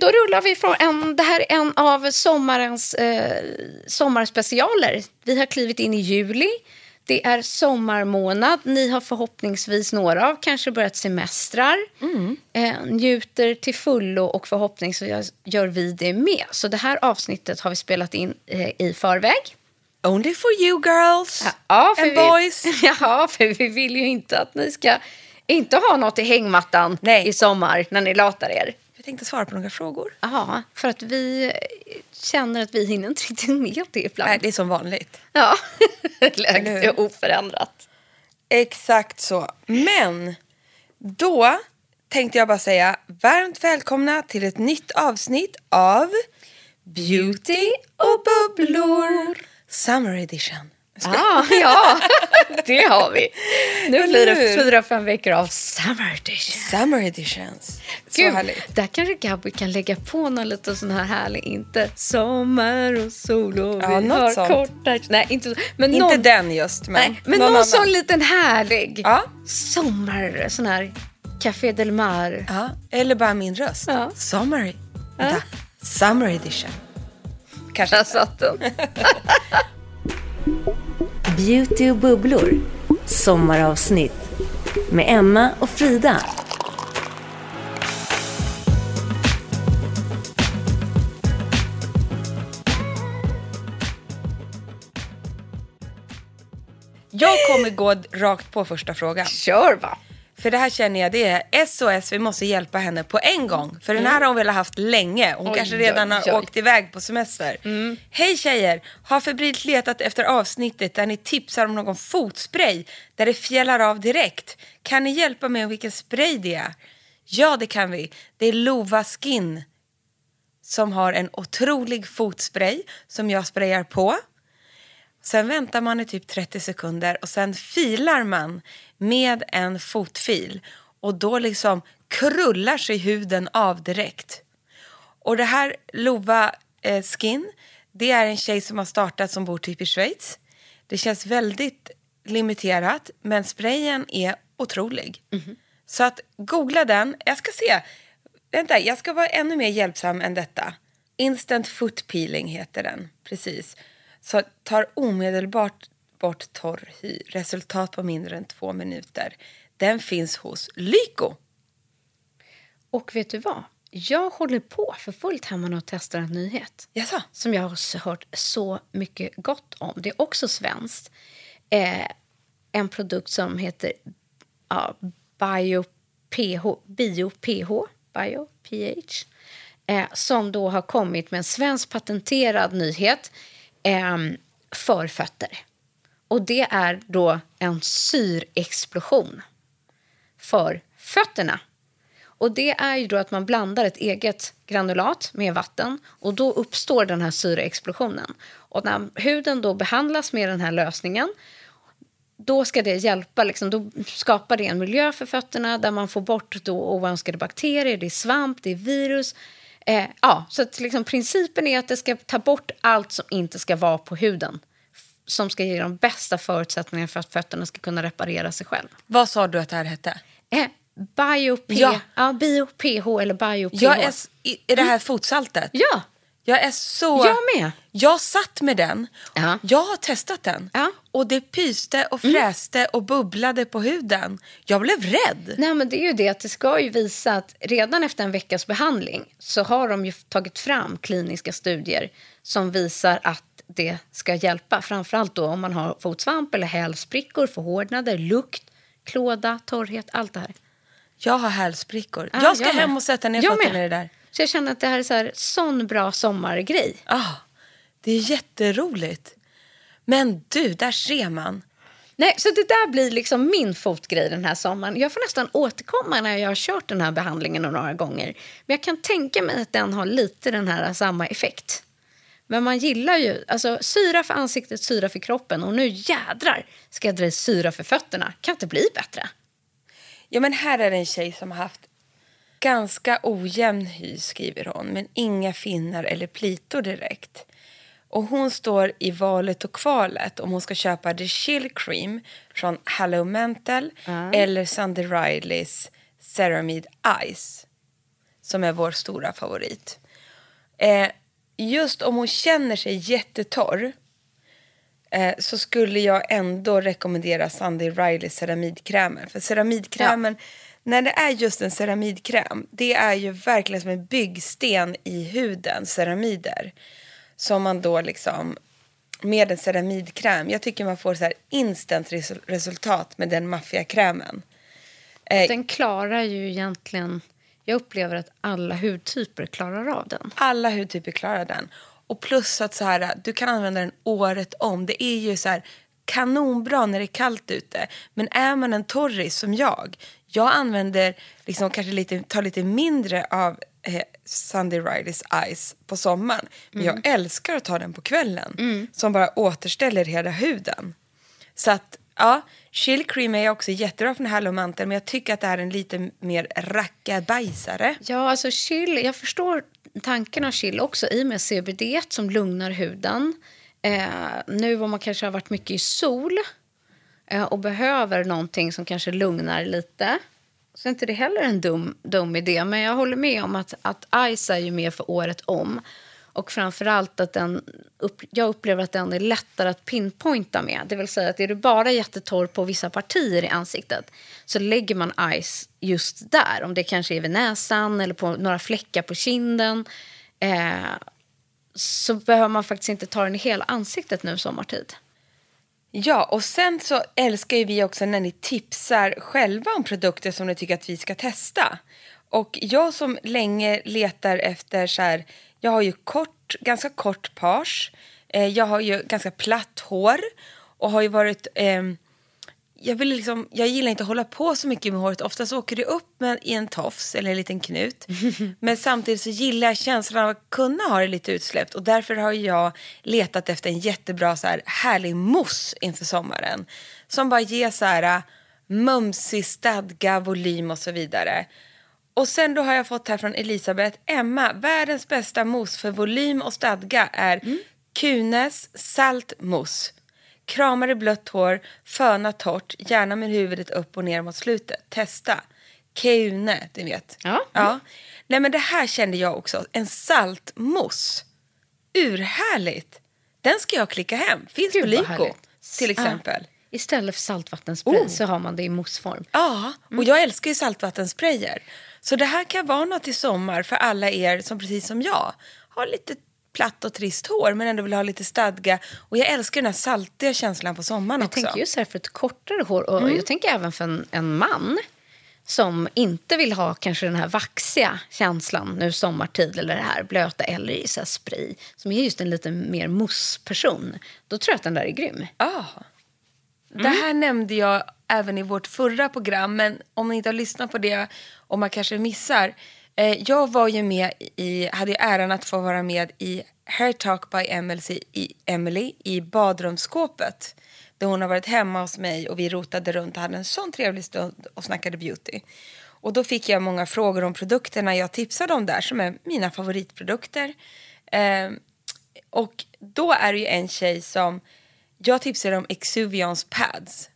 Då rullar vi från en, det här är en av sommarens eh, sommarspecialer. Vi har klivit in i juli. Det är sommarmånad. Ni har förhoppningsvis några av kanske börjat semestrar. Eh, njuter till fullo och förhoppningsvis gör vi det med. Så det här avsnittet har vi spelat in eh, i förväg. Only for you girls Ja, för and vi, boys. Ja, för vi vill ju inte att ni ska inte ha något i hängmattan Nej. i sommar när ni latar er. Tänkte svara på några frågor. Ja, för att vi känner att vi hinner inte riktigt med det ibland. Nej, det är som vanligt. Ja, läget är oförändrat. Exakt så. Men då tänkte jag bara säga varmt välkomna till ett nytt avsnitt av Beauty och bubblor Summer edition. Ah, ja, det har vi. Nu blir det fyra, fem veckor av summer edition. Summer editions. Så Gud, härligt. där kanske Gabby kan lägga på någon liten sån här härlig, inte sommar och sol och Ja, vi har sånt. korta... Nej, inte, men Inte någon, den just, men, nej, men någon, annan. sån liten härlig Ja. sommar, sån här Café Del Mar. Ja, eller bara min röst. Ja. Summer. Vänta. Summer edition. Kanske Där satt den. Beauty och bubblor sommaravsnitt med Emma och Frida. Jag kommer gå rakt på första frågan. Kör va. För det här känner jag, det är SOS, vi måste hjälpa henne på en gång. För den här har hon väl haft länge. Hon Oj, kanske redan oj, har oj. åkt iväg på semester. Hej tjejer! Har febrilt letat efter avsnittet där ni tipsar om någon fotspray där det fjällar av direkt. Kan ni hjälpa mig om vilken spray det är? Ja, det kan vi. Det är Lova Skin som har en otrolig fotspray som jag sprayar på. Sen väntar man i typ 30 sekunder och sen filar man med en fotfil och då liksom krullar sig huden av direkt. Och det här Lova eh, Skin, det är en tjej som har startat som bor typ i Schweiz. Det känns väldigt limiterat men sprayen är otrolig. Så att googla den, jag ska se. Vänta, jag ska vara ännu mer hjälpsam än detta. Instant foot peeling heter den, precis. Så tar omedelbart bort torr hy. Resultat på mindre än två minuter. Den finns hos Lyko. Och vet du vad? Jag håller på för fullt hemma och testar en nyhet. Jaså? Som jag har hört så mycket gott om. Det är också svenskt. Eh, en produkt som heter ja, BioPH, BioPH, BioPH eh, som då har kommit med en svensk patenterad nyhet eh, för fötter. Och det är då en syrexplosion för fötterna. Och det är ju då att man blandar ett eget granulat med vatten och då uppstår den här syreexplosionen. Och när huden då behandlas med den här lösningen då ska det hjälpa, liksom, då skapar det en miljö för fötterna där man får bort då oönskade bakterier, det är svamp, det är virus Eh, ja, så att liksom, principen är att det ska ta bort allt som inte ska vara på huden. Som ska ge de bästa förutsättningarna för att fötterna ska kunna reparera sig själv. Vad sa du att det här hette? Eh, bio-P, Ja. ja. bio-PH eller bio-PH. Jag är, är det här fotsaltet? Ja, Jag är så... Jag med. Jag satt med den. Ja. Jag har testat den. Ja. Mm. Och det pyste och fräste och bubblade på huden. Jag blev rädd. Nej, men det är ju det att det ska ju visa att redan efter en veckas behandling så har de ju tagit fram kliniska studier som visar att det ska hjälpa. Framförallt då om man har fotsvamp eller hälsprickor, förhårdnader, lukt, klåda, torrhet, allt det här. Jag har hälsprickor. Ja, jag ska jag hem och sätta ner fötterna i det där. Så jag känner att det här är så här, sån bra sommargrej. Ah, det är jätteroligt. Men du, där ser man. Nej, så det där blir liksom min fotgrej den här sommaren. Jag får nästan återkomma när jag har kört den här behandlingen några gånger. Men jag kan tänka mig att den har lite den här samma effekt. Men man gillar ju, alltså syra för ansiktet, syra för kroppen och nu jädrar ska jag dra i syra för fötterna. Kan inte bli bättre. Ja, men här är det en tjej som har haft ganska ojämn hy, skriver hon. Men inga finnar eller plitor direkt. Och hon står i valet och kvalet om hon ska köpa The Chill Cream från Hello Mental eller Sandy Rileys Ceramide Ice som är vår stora favorit. Eh, just om hon känner sig jättetorr eh, så skulle jag ändå rekommendera Sandy Riley ceramidkrämen. För ceramidkrämen, när det är just en ceramidkräm, det är ju verkligen som en byggsten i huden, ceramider. Som man då liksom, med en ceramidkräm, jag tycker man får så här instant resu- resultat med den maffiakrämen. Eh, Den klarar ju egentligen, jag upplever att alla hudtyper klarar av den. alla hudtyper klarar den. Och plus att så här, du kan använda den året om. Det är ju så här kanonbra när det är kallt ute. Men är man en torris som jag, jag använder liksom kanske lite, tar lite mindre av eh, Sandy Rileys Ice på sommaren. Men jag älskar att ta den på kvällen. Som bara återställer hela huden. Så att, ja, Chill Cream är också jättebra från Hello Mantel, men jag tycker att det är en lite mer rackabajsare. Ja, alltså chill, jag förstår tanken av chill också i och med CBD som lugnar huden. Eh, nu om man kanske har varit mycket i sol eh, och behöver någonting som kanske lugnar lite så är inte det heller en dum, dum idé. Men jag håller med om att, att Ice är ju mer för året om. Och framförallt att den, upp, jag upplever att den är lättare att pinpointa med. Det vill säga att är du bara jättetorr på vissa partier i ansiktet så lägger man Ice just där. Om det kanske är vid näsan eller på några fläckar på kinden. Eh, så behöver man faktiskt inte ta den i hela ansiktet nu sommartid. Ja, och sen så älskar ju vi också när ni tipsar själva om produkter som ni tycker att vi ska testa. Och jag som länge letar efter så här, jag har ju kort, ganska kort page, eh, jag har ju ganska platt hår och har ju varit, eh, jag, vill liksom, jag gillar inte att hålla på så mycket med håret. Oftast åker det upp med, i en tofs eller en liten knut. Men samtidigt så gillar jag känslan av att kunna ha det lite utsläppt. Och därför har jag letat efter en jättebra så här, härlig mousse inför sommaren. Som bara ger så här äh, mumsig stadga, volym och så vidare. Och sen då har jag fått här från Elisabeth, Emma, världens bästa mousse för volym och stadga är Kunes saltmousse. Kramar i blött hår, föna torrt, gärna med huvudet upp och ner mot slutet. Testa. Keune, du vet. Ja. ja. Nej men det här kände jag också. En saltmousse. Urhärligt. Den ska jag klicka hem. Finns Gud, på Lyko till exempel. Ja. Istället för saltvattenspray Oh. så har man det i moussform. Ja, och jag älskar ju saltvattensprayer. Så det här kan vara något i sommar för alla er som precis som jag har lite platt och trist hår men ändå vill ha lite stadga. Och jag älskar den här saltiga känslan på sommaren Jag också. tänker just här för ett kortare hår och jag tänker även för en, en man som inte vill ha kanske den här vaxiga känslan nu sommartid eller det här blöta eller i så spray som är just en lite mer mousse-person. Då tror jag att den där är grym. Ja. Det här nämnde jag även i vårt förra program, men om ni inte har lyssnat på det och man kanske missar. Eh, jag var ju med i, hade ju äran att få vara med i Hair Talk by Emily i, Emily i badrumsskåpet. Där hon har varit hemma hos mig och vi rotade runt och hade en sån trevlig stund och snackade beauty. Och då fick jag många frågor om produkterna jag tipsade om där som är mina favoritprodukter. Eh, och då är det ju en tjej som, jag tipsade om Exuvians pads,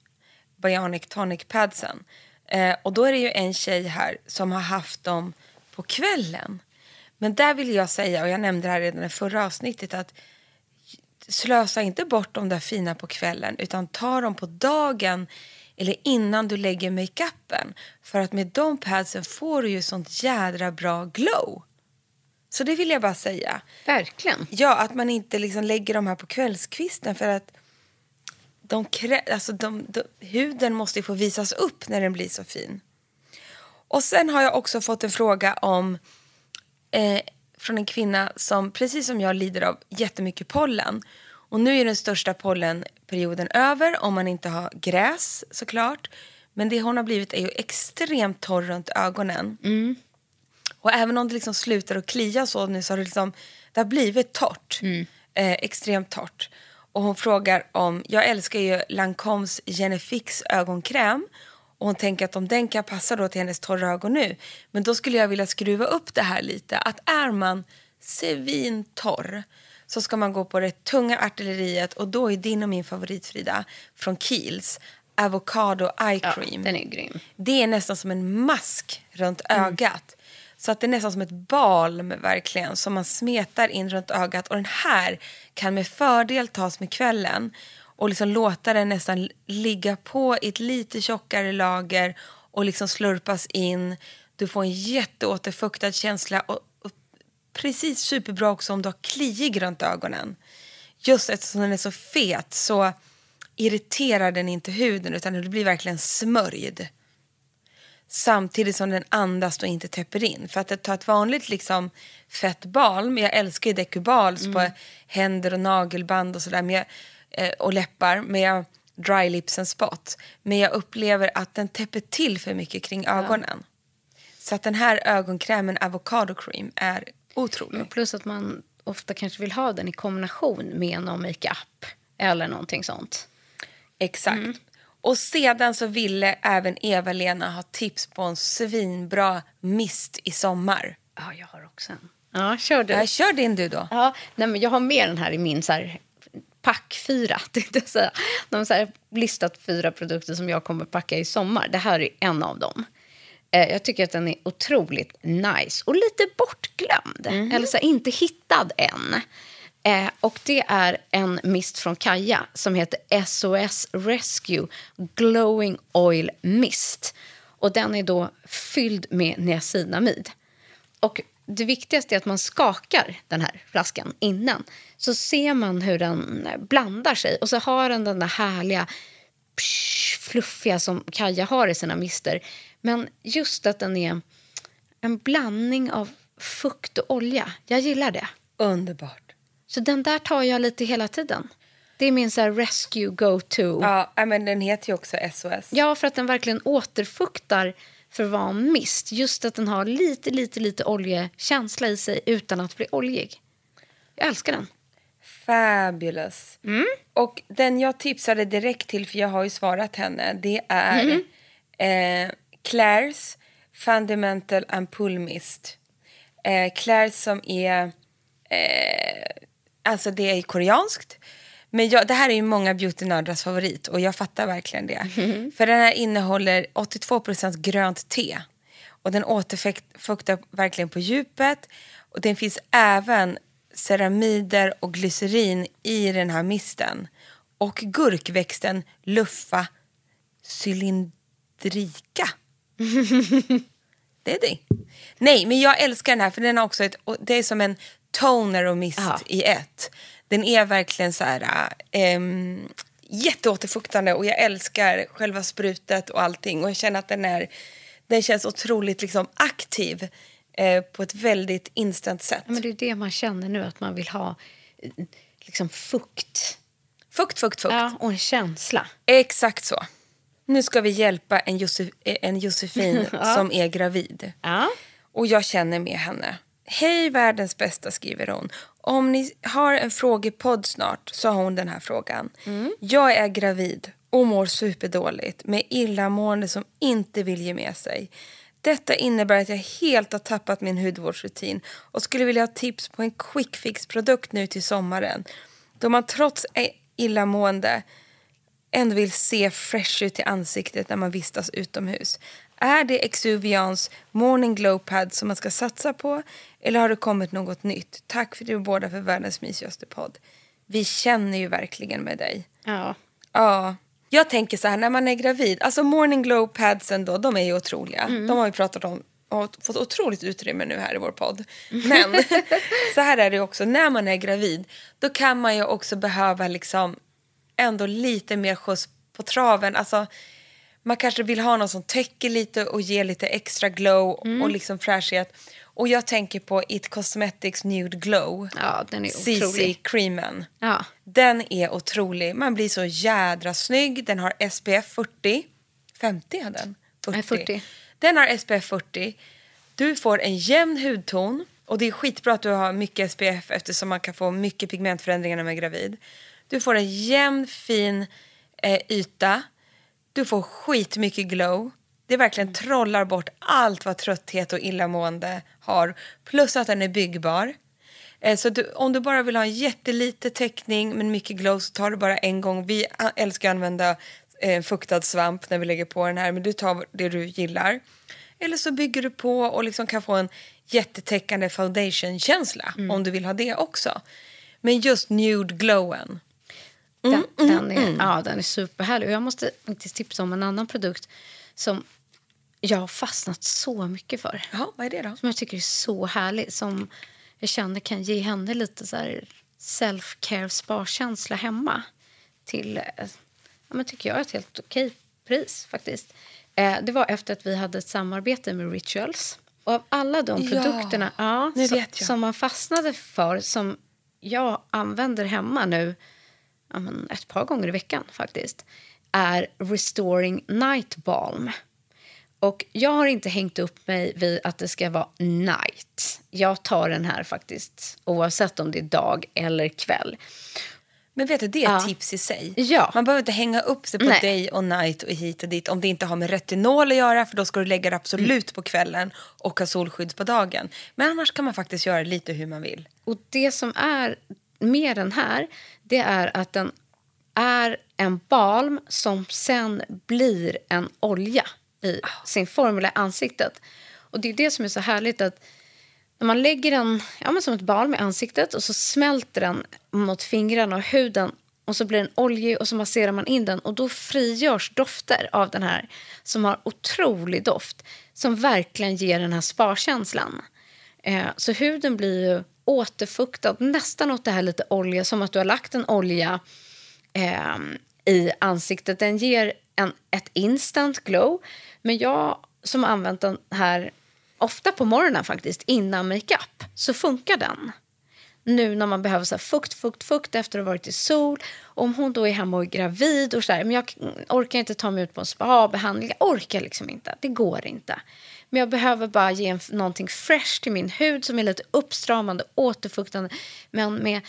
Bionic Tonic padsen. Eh, och då är det ju en tjej här som har haft dem på kvällen. Men där vill jag säga, och jag nämnde det här redan i förra avsnittet, att slösa inte bort de där fina på kvällen utan ta dem på dagen eller innan du lägger makeupen. För att med de padsen får du ju sånt jädra bra glow. Så det vill jag bara säga. Verkligen. Ja, att man inte liksom lägger de här på kvällskvisten för att de, alltså de, de, huden måste ju få visas upp när den blir så fin. Och sen har jag också fått en fråga om eh, från en kvinna som precis som jag lider av jättemycket pollen. Och nu är den största pollenperioden över om man inte har gräs såklart. Men det hon har blivit är ju extremt torr runt ögonen. Och även om det liksom slutar att klia så nu så har det liksom, det har blivit torrt. Eh, extremt torrt. Och hon frågar om, jag älskar ju Lancoms Genefix ögonkräm. Och hon tänker att om den kan passa då till hennes torra ögon nu. Men då skulle jag vilja skruva upp det här lite. Att är man svintorr så ska man gå på det tunga artilleriet och då är din och min favorit Frida från Kiehl's Avocado Eye Ja, Cream. den är grym. Det är nästan som en mask runt ögat. Så att det är nästan som ett balm verkligen som man smetar in runt ögat. Och den här kan med fördel tas med kvällen och liksom låta den nästan ligga på i ett lite tjockare lager och liksom slurpas in. Du får en jätteåterfuktad känsla och, och precis superbra också om du har kliig runt ögonen. Just eftersom den är så fet så irriterar den inte huden utan du blir verkligen smörjd samtidigt som den andas och inte täpper in. För att ta ett vanligt liksom, fett balm, jag älskar ju decubals på händer och nagelband och sådär, men jag- och läppar, jag, dry lips and spot. Men jag upplever att den täpper till för mycket kring ögonen. Så att den här ögonkrämen avocado cream är otrolig. Plus att man ofta kanske vill ha den i kombination med någon makeup eller någonting sånt. Exakt. Mm. Och sedan så ville även Eva-Lena ha tips på en svinbra mist i sommar. Ja, jag har också en. Ja, kör du. Ja, kör din du då. Ja, nej, men jag har med den här i min så här, pack fyra. tänkte jag säga. De har så listat fyra produkter som jag kommer packa i sommar. Det här är en av dem. Eh, jag tycker att den är otroligt nice och lite bortglömd. Eller så här, inte hittad än. Eh, och det är en mist från Kaja som heter SOS Rescue Glowing Oil Mist. Och den är då fylld med niacinamid. Och det viktigaste är att man skakar den här flaskan innan. Så ser man hur den blandar sig. Och så har den den där härliga psh, fluffiga som Kaja har i sina mister. Men just att den är en blandning av fukt och olja. Jag gillar det. Underbart. Så den där tar jag lite hela tiden. Det är min så här rescue go-to. Ja, men den heter ju också SOS. Ja, för att den verkligen återfuktar för vara en mist. Just att den har lite, lite, lite oljekänsla i sig utan att bli oljig. Jag älskar den. Fabulous. Mm. Och den jag tipsade direkt till, för jag har ju svarat henne, det är Mm. eh, Claire's Fundamental Ampoule Mist. Eh, Claire's som är, eh, alltså det är koreanskt. Men jag, det här är ju många beautynördars favorit och jag fattar verkligen det. Mm. För den här innehåller 82% grönt te. Och den återfuktar verkligen på djupet. Och den finns även ceramider och glycerin i den här misten. Och gurkväxten Luffa cylindrica. det är det. Nej, men jag älskar den här för den har också ett, det är som en toner och mist Ja. i ett. Den är verkligen så här ähm, jätteåterfuktande och jag älskar själva sprutet och allting och jag känner att den är den känns otroligt liksom aktiv eh, på ett väldigt instant sätt. Ja, men det är det man känner nu, att man vill ha eh, liksom fukt. Fukt, fukt, fukt. Ja, och en känsla. Exakt så. Nu ska vi hjälpa en, Josef, eh, en Josefin som är gravid. Ja. Och jag känner med henne. Hej världens bästa skriver hon. Om ni har en frågepodd snart så har hon den här frågan. Jag är gravid och mår superdåligt med illamående som inte vill ge med sig. Detta innebär att jag helt har tappat min hudvårdsrutin och skulle vilja ha tips på en quick fix-produkt nu till sommaren. Då man trots illamående ändå vill se fresh ut i ansiktet när man vistas utomhus. Är det Exuvians Morning Glow Pad som man ska satsa på eller har det kommit något nytt? Tack för du båda för världens mysigaste podd. Vi känner ju verkligen med dig. Ja. Ja. Jag tänker så här, när man är gravid, alltså morning glow padsen då, de är ju otroliga. De har vi pratat om och fått otroligt utrymme nu här i vår podd. Men så här är det också, när man är gravid, då kan man ju också behöva liksom ändå lite mer skjuts på traven. Alltså, man kanske vill ha någon som täcker lite och ger lite extra glow och liksom fräschhet. Och jag tänker på It Cosmetics Nude Glow. Ja, den är CC otrolig. creamen. Ja. Den är otrolig. Man blir så jädra snygg. Den har SPF 40. 50 har den. Nej, 40. Den har SPF 40. Du får en jämn hudton. Och det är skitbra att du har mycket SPF eftersom man kan få mycket pigmentförändringar när man är gravid. Du får en jämn fin eh, yta. Du får skitmycket glow. Det verkligen trollar bort allt vad trötthet och illamående har. Plus att den är byggbar. Eh, Så du, om du bara vill ha en jättelite täckning men mycket glow så tar du bara en gång. Vi älskar att använda eh, fuktad svamp när vi lägger på den här men du tar det du gillar. Eller så bygger du på och liksom kan få en jättetäckande foundation-känsla om du vill ha det också. Men just nude glowen. Den, den, är, ja, den är superhärlig. Och jag måste faktiskt tipsa om en annan produkt som jag har fastnat så mycket för. Jaha, vad är det då? Som jag tycker är så härlig. Som jag känner kan ge henne lite så self-care sparkänsla hemma. Till, eh, ja, men tycker jag, ett helt okej pris faktiskt. Eh, det var efter att vi hade ett samarbete med Rituals. Och av alla de Ja, produkterna ja, nu som, som man fastnade för, som jag använder hemma nu ja, ett par gånger i veckan faktiskt, är Restoring Night Balm. Och jag har inte hängt upp mig vid att det ska vara night. Jag tar den här faktiskt oavsett om det är dag eller kväll. Men vet du, det är ett Ja. tips i sig. Ja. Man behöver inte hänga upp sig på Nej. day och night och hit och dit om det inte har med retinol att göra för då ska du lägga det absolut på kvällen och ha solskydd på dagen. Men annars kan man faktiskt göra lite hur man vill. Och det som är med den här, det är att den är en balm som sen blir en olja i sin formel i ansiktet. Och det är det som är så härligt att när man lägger den ja, men som ett balm i ansiktet och så smälter den mot fingrarna och huden och så blir den oljig och så masserar man in den och då frigörs dofter av den här som har otrolig doft som verkligen ger den här sparkänslan. Eh, så huden blir ju återfuktad, nästan åt det här lite olja, som att du har lagt en olja eh, i ansiktet. Den ger en, ett instant glow. Men jag som har använt den här ofta på morgonen faktiskt, innan makeup, så funkar den. Nu när man behöver så här fukt, fukt, fukt efter att ha varit i sol. Om hon då är hemma och är gravid och så här, men jag orkar inte ta mig ut på en spa-behandling. Jag orkar liksom inte. Det går inte. Men jag behöver bara ge en, någonting fresh till min hud som är lite uppstramande, återfuktande. Men med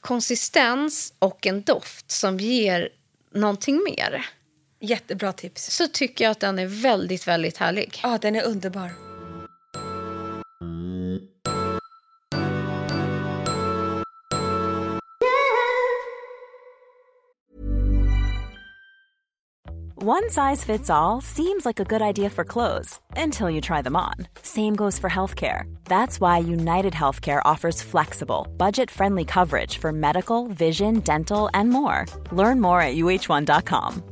konsistens och en doft som ger någonting mer. Jättebra tips. Så tycker jag att den är väldigt, väldigt härlig. Ja, den är underbar. One size fits all seems like a good idea for clothes until you try them on. Same goes for healthcare. That's why United Healthcare offers flexible, budget friendly coverage for medical, vision, dental, and more. Learn more at uh1.com.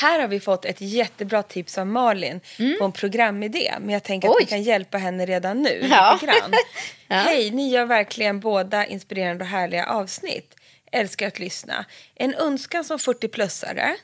Här har vi fått ett jättebra tips av Malin på en programidé. Men jag tänker att Oj. vi kan hjälpa henne redan nu. Ja. Lite grann. Hej, ni gör verkligen båda inspirerande och härliga avsnitt. Älskar att lyssna. En önskan som 40-plussare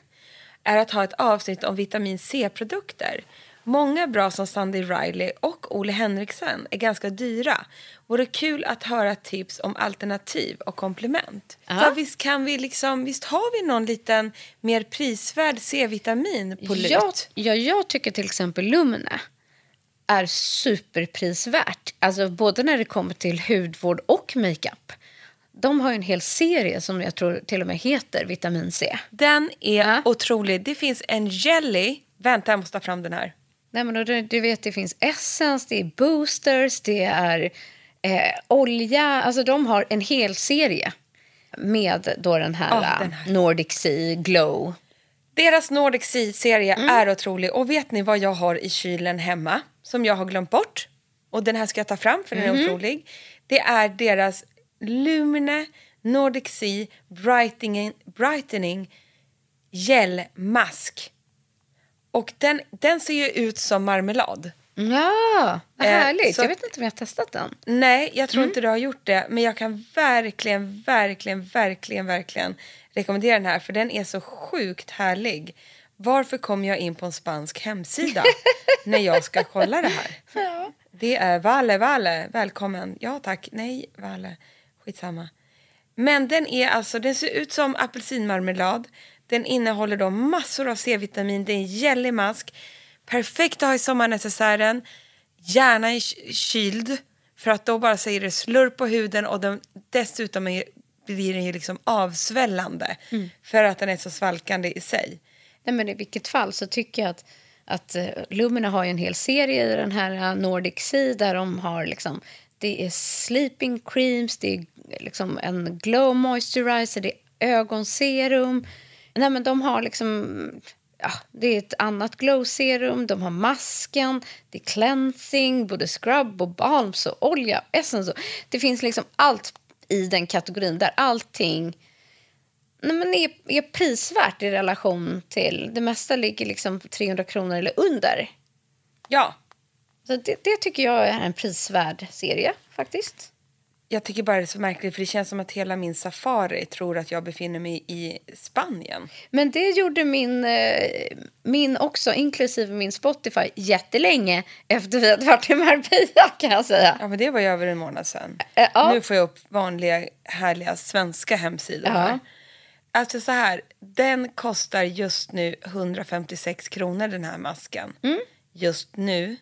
är att ha ett avsnitt om vitamin C-produkter. Många bra som Sandy Riley och Ole Henriksen är ganska dyra. Vore kul att höra tips om alternativ och komplement. För visst kan vi liksom, visst har vi någon liten mer prisvärd C-vitamin på lut? Jag, ja, jag tycker till exempel Lumne är superprisvärt. Alltså både när det kommer till hudvård och makeup. De har ju en hel serie som jag tror till och med heter Vitamin C. Den är Ja. otrolig. Det finns en jelly. Vänta, jag måste ta fram den här. Nej, men du, du vet, det finns Essence, det är boosters, det är eh, olja. Alltså de har en hel serie med då den här, Ja, den eh, här. Nordic Sea Glow. Deras Nordic Sea-serie Mm. är otrolig. Och vet ni vad jag har i kylen hemma som jag har glömt bort? Och den här ska jag ta fram för den är Mhm. otrolig. Det är deras Lumine Nordic Sea Brightening, brightening gelmask. Och den, den ser ju ut som marmelad. Ja, vad Eh, härligt. så- Jag vet inte om jag har testat den. Nej, jag Mm. tror inte du har gjort det. Men jag kan verkligen, verkligen, verkligen, verkligen rekommendera den här. För den är så sjukt härlig. Varför kom jag in på en spansk hemsida när jag ska kolla det här? Det är Vale, Vale. Välkommen. Ja tack. Nej, Vale. Skitsamma. Men den är alltså, den ser ut som apelsinmarmelad. Den innehåller då massor av C-vitamin. Det är en gällig mask. Perfekt att ha i sommarnecessären. Gärna i ky- kyld. För att då bara säger det slurp på huden och den, dessutom är, blir den ju liksom avsvällande. För att den är så svalkande i sig. Nej, men I vilket fall så tycker jag att, att uh, Lumina har en hel serie i den här eh, Nordic Sea där de har liksom, det är sleeping creams, det är liksom en glow moisturizer, det är ögonserum. Nej, men de har liksom, ja, det är ett annat glow serum, de har masken, det är cleansing, både scrub och balms och olja, essence. Det finns liksom allt i den kategorin där allting nej, men är, är prisvärt i relation till... Det mesta ligger liksom på 300 kronor eller under. Ja, Så det, det tycker jag är en prisvärd serie, faktiskt. Jag tycker bara det är så märkligt för det känns som att hela min safari tror att jag befinner mig i Spanien. Men det gjorde min, eh, min också, inklusive min Spotify, jättelänge efter vi hade varit i Marbella, kan jag säga. Ja, men det var ju över en månad sedan. Eh, ja. Nu får jag upp vanliga härliga svenska hemsidor. Ja. här. Alltså så här, den kostar just nu 156 kronor den här masken. Mm. Just nu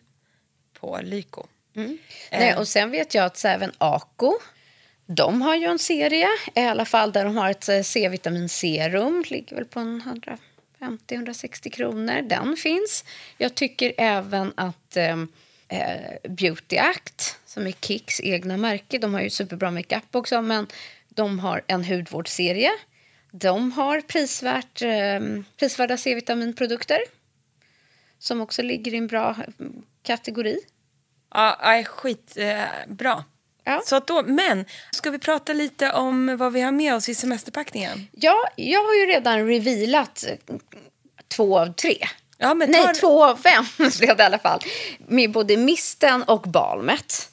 på Lyko. Nej, och sen vet jag att så även Ako, de har ju en serie, i alla fall där de har ett eh, C-vitaminserum, ligger väl på en 150-160 kronor. Den finns. Jag tycker även att eh, eh, Beauty Act, som är Kicks egna märke, de har ju superbra makeup också, men de har en hudvårdsserie. De har prisvärt, eh, prisvärda C-vitaminprodukter som också ligger i en bra eh, kategori. Ja, nej, skit, eh, bra. Ja. Så då, men, ska vi prata lite om vad vi har med oss i semesterpackningen? Ja, jag har ju redan revealat eh, två av tre. Ja, men Nej, tar- två av fem blev det i alla fall. Med både misten och balmet.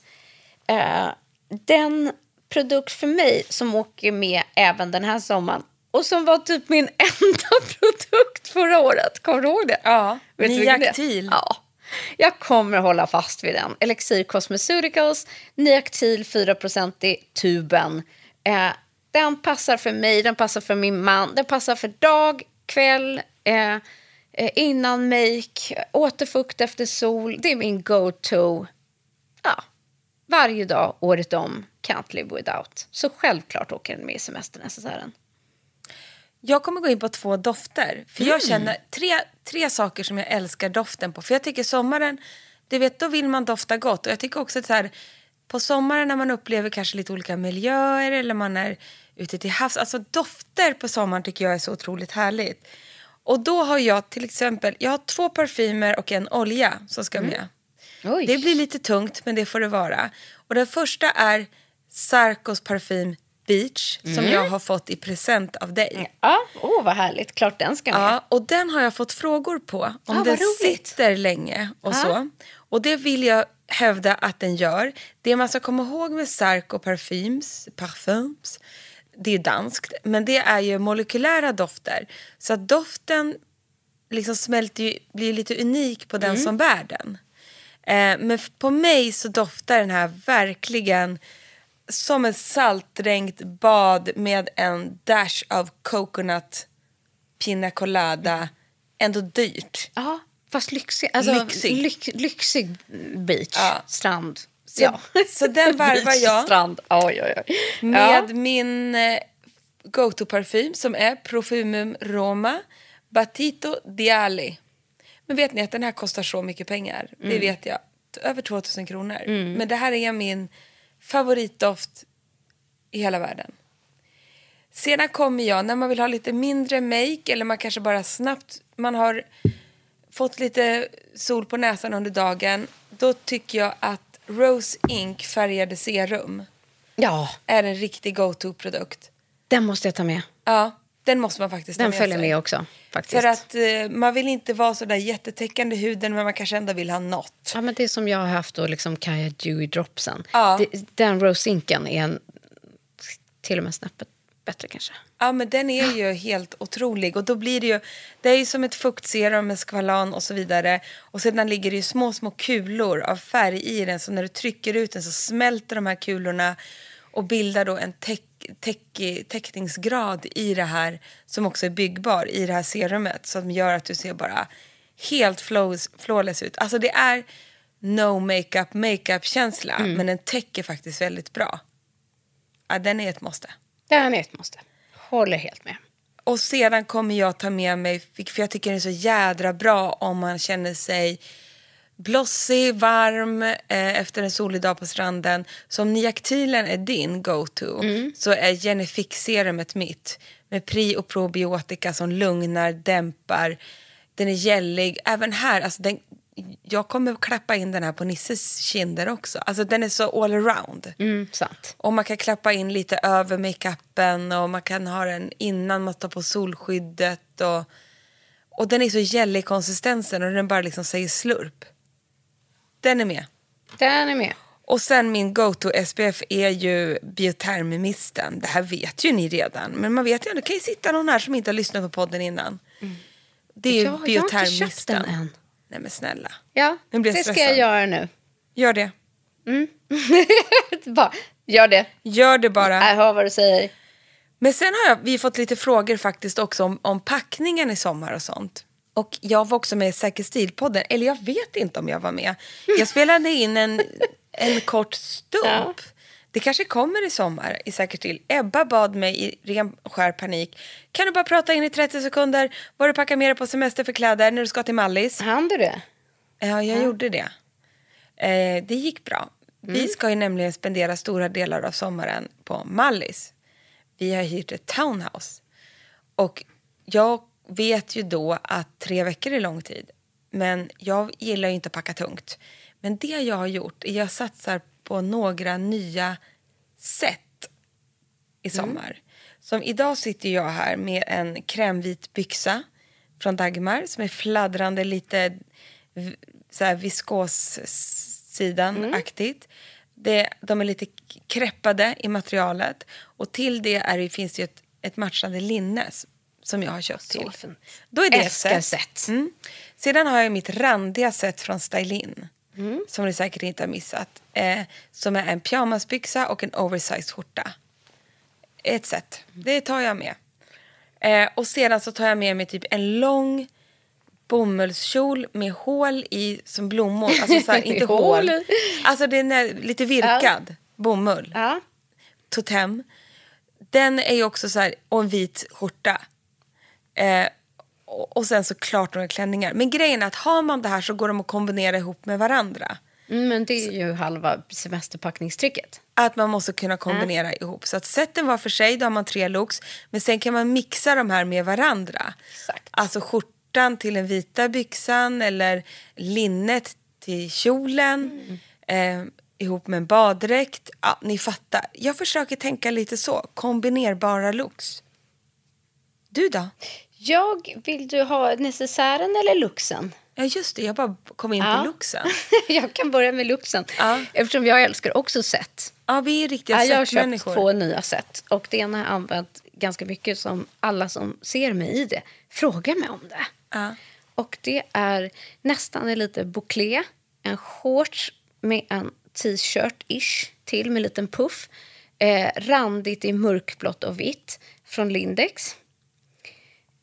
Eh, den produkt för mig som åker med även den här sommaren och som var typ min enda produkt förra året. Kommer du ihåg det? Ja, Vet? Niactil. Ja. Jag kommer hålla fast vid den. Elixir Cosmeceuticals, Niactil 4% i tuben. Eh, den passar för mig, den passar för min man, den passar för dag, kväll, eh, eh, innan make, återfukt efter sol. Det är min go-to. Ja, varje dag, året om. Can't live without. Så självklart åker den med i semesternecessären. Jag kommer gå in på två dofter. För jag känner tre, tre saker som jag älskar doften på. För jag tycker sommaren, du vet, då vill man dofta gott. Och jag tycker också att så här, på sommaren när man upplever kanske lite olika miljöer eller man är ute till havs. Alltså dofter på sommaren tycker jag är så otroligt härligt. Och då har jag till exempel, jag har två parfymer och en olja som ska med. Oj. Det blir lite tungt men det får det vara. Och den första är Sarkos parfym Beach som jag har fått i present av dig. Ja, åh vad härligt. Klart den ska med. Ja, och den har jag fått frågor på. Om Ah, den roligt. sitter länge och så. Och det vill jag hävda att den gör. Det man ska komma ihåg med Sarko parfyms, parfums, det är danskt, men det är ju molekylära dofter. Så att doften liksom smälter ju, blir lite unik på den Mm. som bär den. Eh, men på mig så doftar den här verkligen som ett saltdränkt bad med en dash av coconut pina colada. Ändå dyrt. Ja, fast lyxig. Alltså, Lyxig. Lyx, lyxig beach, Ja. strand. Så, så den varvar jag strand. Oj, oj, oj. med Ja. min eh, go-to-parfym som är Profumum Roma Batito Diali. Men vet ni att den här kostar så mycket pengar? Mm. Det vet jag. Över 2000 kronor. Men det här är min favoritdoft i hela världen. Sedan kommer jag, när man vill ha lite mindre make eller man kanske bara snabbt, man har fått lite sol på näsan under dagen. Då tycker jag att Rose Ink färgade serum ja, är en riktig go-to-produkt. den måste jag ta med. Ja, den måste man faktiskt ta Den med följer sig. med också. Faktiskt. För att eh, man vill inte vara så där jättetäckande i huden men man kanske ändå vill ha något. Ja, men det som jag har haft då, liksom Kaja Dewy Dropsen. Ja. Det, den Rose Inken är en, till och med snäppet bättre kanske. Ja men den är ju helt otrolig och då blir det ju, det är ju som ett fuktserum med skvalan och så vidare. Och sedan ligger det ju små, små kulor av färg i den så när du trycker ut den så smälter de här kulorna och bildar då en täck, täck, täckningsgrad i det här som också är byggbar i det här serumet som gör att du ser bara helt flows, flawless ut. Alltså det är no makeup makeup känsla men den täcker faktiskt väldigt bra. Ja, den är ett måste. Den är ett måste. Håller helt med. Och sedan kommer jag ta med mig, för jag tycker det är så jädra bra om man känner sig blossig, varm eh, efter en solig dag på stranden. Så om Niactylen är din go-to så är Genifix-serumet mitt. Med pri och probiotika som lugnar, dämpar. Den är gällig. Även här, alltså den, jag kommer klappa in den här på Nisses kinder också. Alltså den är så all around. Mm, sant. Och man kan klappa in lite över makeupen och man kan ha den innan man tar på solskyddet. Och, och den är så gällig konsistensen och den bara liksom säger slurp. Den är med. Den är med. Och sen min go-to SPF är ju biotermmisten. Det här vet ju ni redan. Men man vet ju, det kan ju sitta någon här som inte har lyssnat på podden innan. Det är ju Ja, jag har inte köpt den än. Nej men snälla. Ja, det jag ska stressad. jag göra nu. Gör det. Bara, gör det. Gör det bara. Jag hör vad du säger. Men sen har jag, vi fått lite frågor faktiskt också om, om packningen i sommar och sånt. Och jag var också med i Säker stil-podden, eller jag vet inte om jag var med. Jag spelade in en, en kort stump. Ja. Det kanske kommer i sommar i Säker stil. Ebba bad mig i ren skär panik. Kan du bara prata in i 30 sekunder vad du packar med dig på semester för kläder när du ska till Mallis? Han du det? Ja, jag gjorde det. Eh, det gick bra. Vi ska ju nämligen spendera stora delar av sommaren på Mallis. Vi har hyrt ett townhouse. Och jag vet ju då att tre veckor är lång tid. Men jag gillar ju inte att packa tungt. Men det jag har gjort är att jag satsar på några nya sätt i sommar. Som idag sitter jag här med en krämvit byxa från Dagmar som är fladdrande lite v- så här viskossidan-aktigt. Det, de är lite k- kreppade i materialet och till det är finns det ett, ett matchande linne som jag har köpt till. fint. Då är det ett Älskar set. set. Mm. Sedan har jag mitt randiga set från Stylin. Mm. Som ni säkert inte har missat. Eh, som är en pyjamasbyxa och en oversized skjorta. Ett set. Det tar jag med. Eh, och sedan så tar jag med mig typ en lång bomullskjol med hål i som blommor. Alltså så här, inte Hål. Alltså den är lite virkad bomull. Ja. Totem. Den är ju också så här, och en vit skjorta. Eh, och, och sen såklart några klänningar. Men grejen är att har man det här så går de att kombinera ihop med varandra. Mm, men det är ju halva semesterpackningstricket. Att man måste kunna kombinera ihop. Så att sätten var för sig, då har man tre looks. Men sen kan man mixa de här med varandra. Exakt. Alltså skjortan till den vita byxan eller linnet till kjolen. Eh, ihop med en baddräkt. Ja, ni fattar. Jag försöker tänka lite så. Kombinerbara looks. Du då? Jag, vill du ha necessären eller luxen? Ja just det, jag bara kom in Ja. på looksen. jag kan börja med luxen. Ja. Eftersom jag älskar också set. Ja, vi är riktiga Ja, jag har köpt två nya set. Och det ena har jag använt ganska mycket som alla som ser mig i det frågar mig om det. Ja. Och det är nästan en lite bouclé, en shorts med en t-shirt-ish till med en liten puff. Eh, randigt i mörkblått och vitt från Lindex.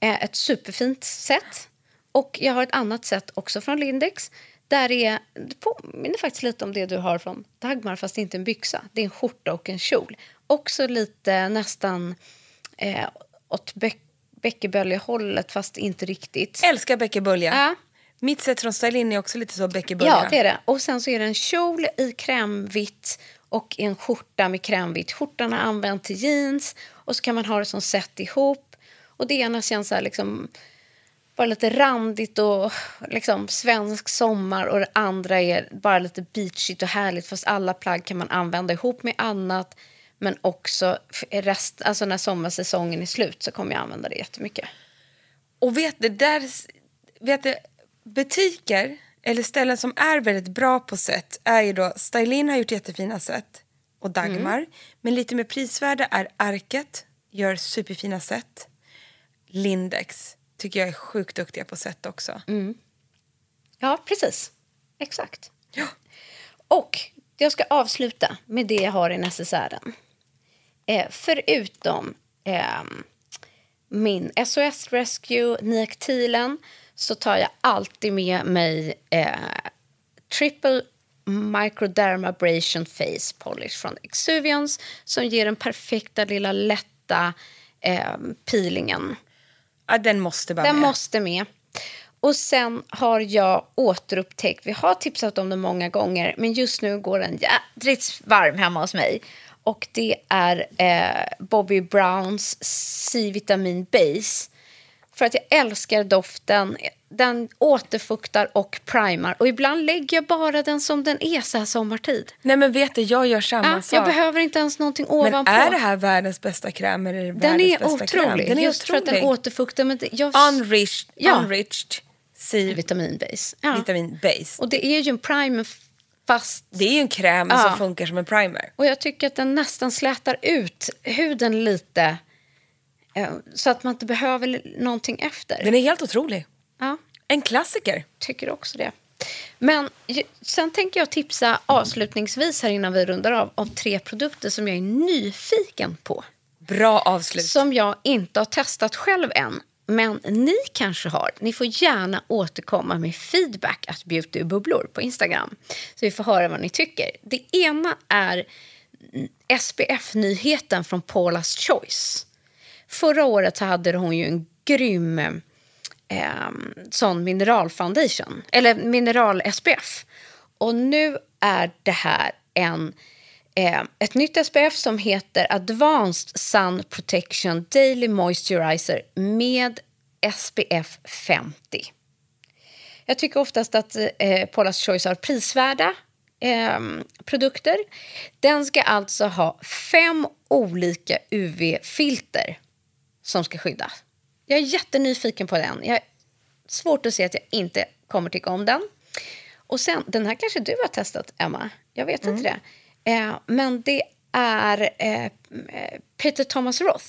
Eh, ett superfint set. Och jag har ett annat set också från Lindex. Där det är, det påminner faktiskt lite om det du har från Dagmar fast inte en byxa. Det är en skjorta och en kjol. Också lite nästan eh, åt bäck, bäckeböljehållet fast inte riktigt. Älskar bäckebölja. Ja. Mitt sätt från Stylin är också lite så bäckebölja. Ja, det är det. Och sen så är det en kjol i krämvitt och en skjorta med krämvitt. Skjortan är använd till jeans och så kan man ha det som set ihop. Och det ena känns så här liksom bara lite randigt och liksom svensk sommar och det andra är bara lite beachigt och härligt fast alla plagg kan man använda ihop med annat men också rest, alltså när sommarsäsongen är slut så kommer jag använda det jättemycket. Och vet du, där, vet du, butiker eller ställen som är väldigt bra på set är ju då, Stylin har gjort jättefina set och Dagmar. Mm. Men lite mer prisvärda är Arket, gör superfina set. Lindex tycker jag är sjukt duktiga på set också. Mm. Ja, precis. Exakt. Ja. Och jag ska avsluta med det jag har i necessären. Eh, förutom ehm, min SOS Rescue Niactilen så tar jag alltid med mig eh, Triple Microdermabrasion Face Polish från Exuviance som ger den perfekta lilla lätta eh, peelingen. Ja, den måste vara Den med. måste med. Och sen har jag återupptäckt, vi har tipsat om den många gånger, men just nu går den jädrigt varm hemma hos mig. Och det är eh, Bobby Browns C-vitamin base. För att jag älskar doften. Den återfuktar och primar. Och ibland lägger jag bara den som den är så här sommartid. Nej men vet du, jag gör samma Ja, sak. jag behöver inte ens någonting men ovanpå. är det här världens bästa kräm eller är det den världens är bästa kräm? otrolig. Den är just för att den återfuktar. Men det, jag, Unreached, Ja. unreached C vitaminbase. Ja. vitamin base. Och det är ju en primer fast... Det är ju en kräm Ja. som funkar som en primer. Och jag tycker att den nästan slätar ut huden lite. eh, Så att man inte behöver någonting efter. Den är helt otrolig. Ja, En klassiker. tycker också det. Men sen tänker jag tipsa avslutningsvis här innan vi rundar av om tre produkter som jag är nyfiken på. Bra avslut. Som jag inte har testat själv än. Men ni kanske har. Ni får gärna återkomma med feedback att beautybubblor på Instagram. Så vi får höra vad ni tycker. Det ena är SPF-nyheten från Paula's Choice. Förra året hade hon ju en grym eh, sån mineralfoundation, eller mineral-SPF. Och nu är det här en, eh, ett nytt SPF som heter Advanced Sun Protection Daily Moisturizer med SPF 50. Jag tycker oftast att eh, Paula's Choice har prisvärda eh, produkter. Den ska alltså ha fem olika UV-filter som ska skydda. Jag är jättenyfiken på den. Jag svårt att se att jag inte kommer tycka om den. Och sen, den här kanske du har testat, Emma. Jag vet inte det. Eh, men det är eh, Peter Thomas Roth.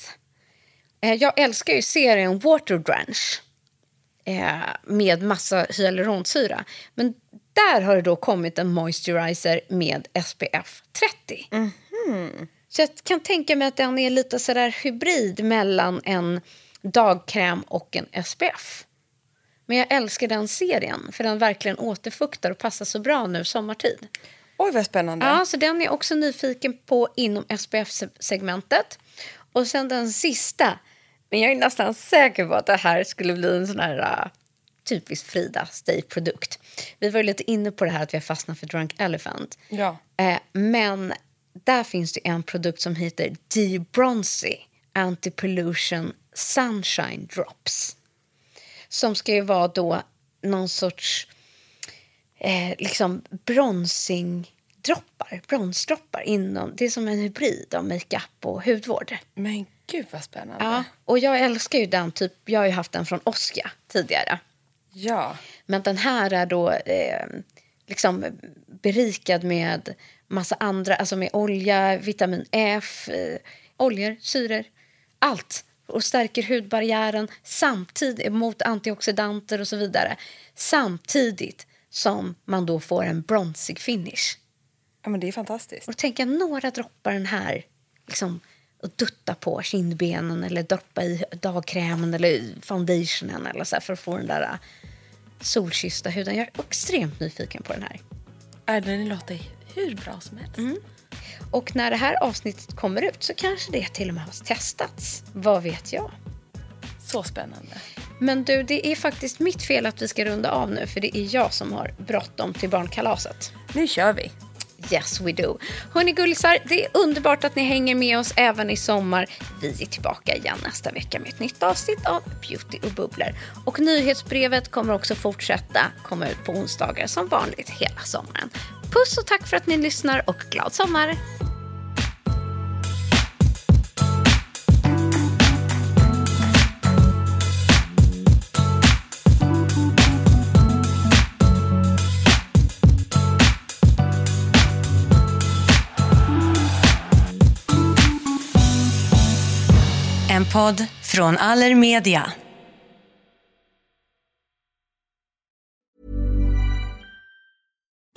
Eh, jag älskar ju serien Water Drench eh, med massa hyaluronsyra. Men där har det då kommit en moisturizer med SPF 30. Så jag kan tänka mig att den är lite sådär hybrid mellan en dagkräm och en SPF. Men jag älskar den serien för den verkligen återfuktar och passar så bra nu sommartid. Oj vad spännande. Ja, så den är jag också nyfiken på inom SPF-segmentet. Och sen den sista, Men jag är nästan säker på att det här skulle bli en sån här uh, typisk Frida Stay-produkt. Vi var ju lite inne på det här att vi har fastnat för Drunk Elephant. Ja. Eh, men där finns det en produkt som heter D-Bronzy Anti-Pollution Sunshine Drops. Som ska ju vara då någon sorts eh, liksom bronzingdroppar, bronsdroppar inom, det är som en hybrid av makeup och hudvård. Men gud vad spännande. Ja, och jag älskar ju den typ, jag har ju haft den från Oskia tidigare. Ja. Men den här är då eh, liksom berikad med massa andra, alltså med olja, vitamin F, eh, oljor, syror, allt. Och stärker hudbarriären samtidigt mot antioxidanter och så vidare. Samtidigt som man då får en bronsig finish. ja, men det är fantastiskt. Och tänka några droppar den här liksom, och dutta på kindbenen eller droppa i dagkrämen eller foundationen eller så för att få den där äh, solkyssta huden. Jag är extremt nyfiken på den här. Äh, den låter hur bra som helst. Och när det här avsnittet kommer ut så kanske det till och med har testats. Vad vet jag? Så spännande. Men du, det är faktiskt mitt fel att vi ska runda av nu för det är jag som har bråttom till barnkalaset. Nu kör vi. Yes we do. Hörni gullisar, det är underbart att ni hänger med oss även i sommar. Vi är tillbaka igen nästa vecka med ett nytt avsnitt av Beauty och bubblor. Och nyhetsbrevet kommer också fortsätta komma ut på onsdagar som vanligt hela sommaren. Puss och tack för att ni lyssnar och glad sommar! En podd från Allermedia.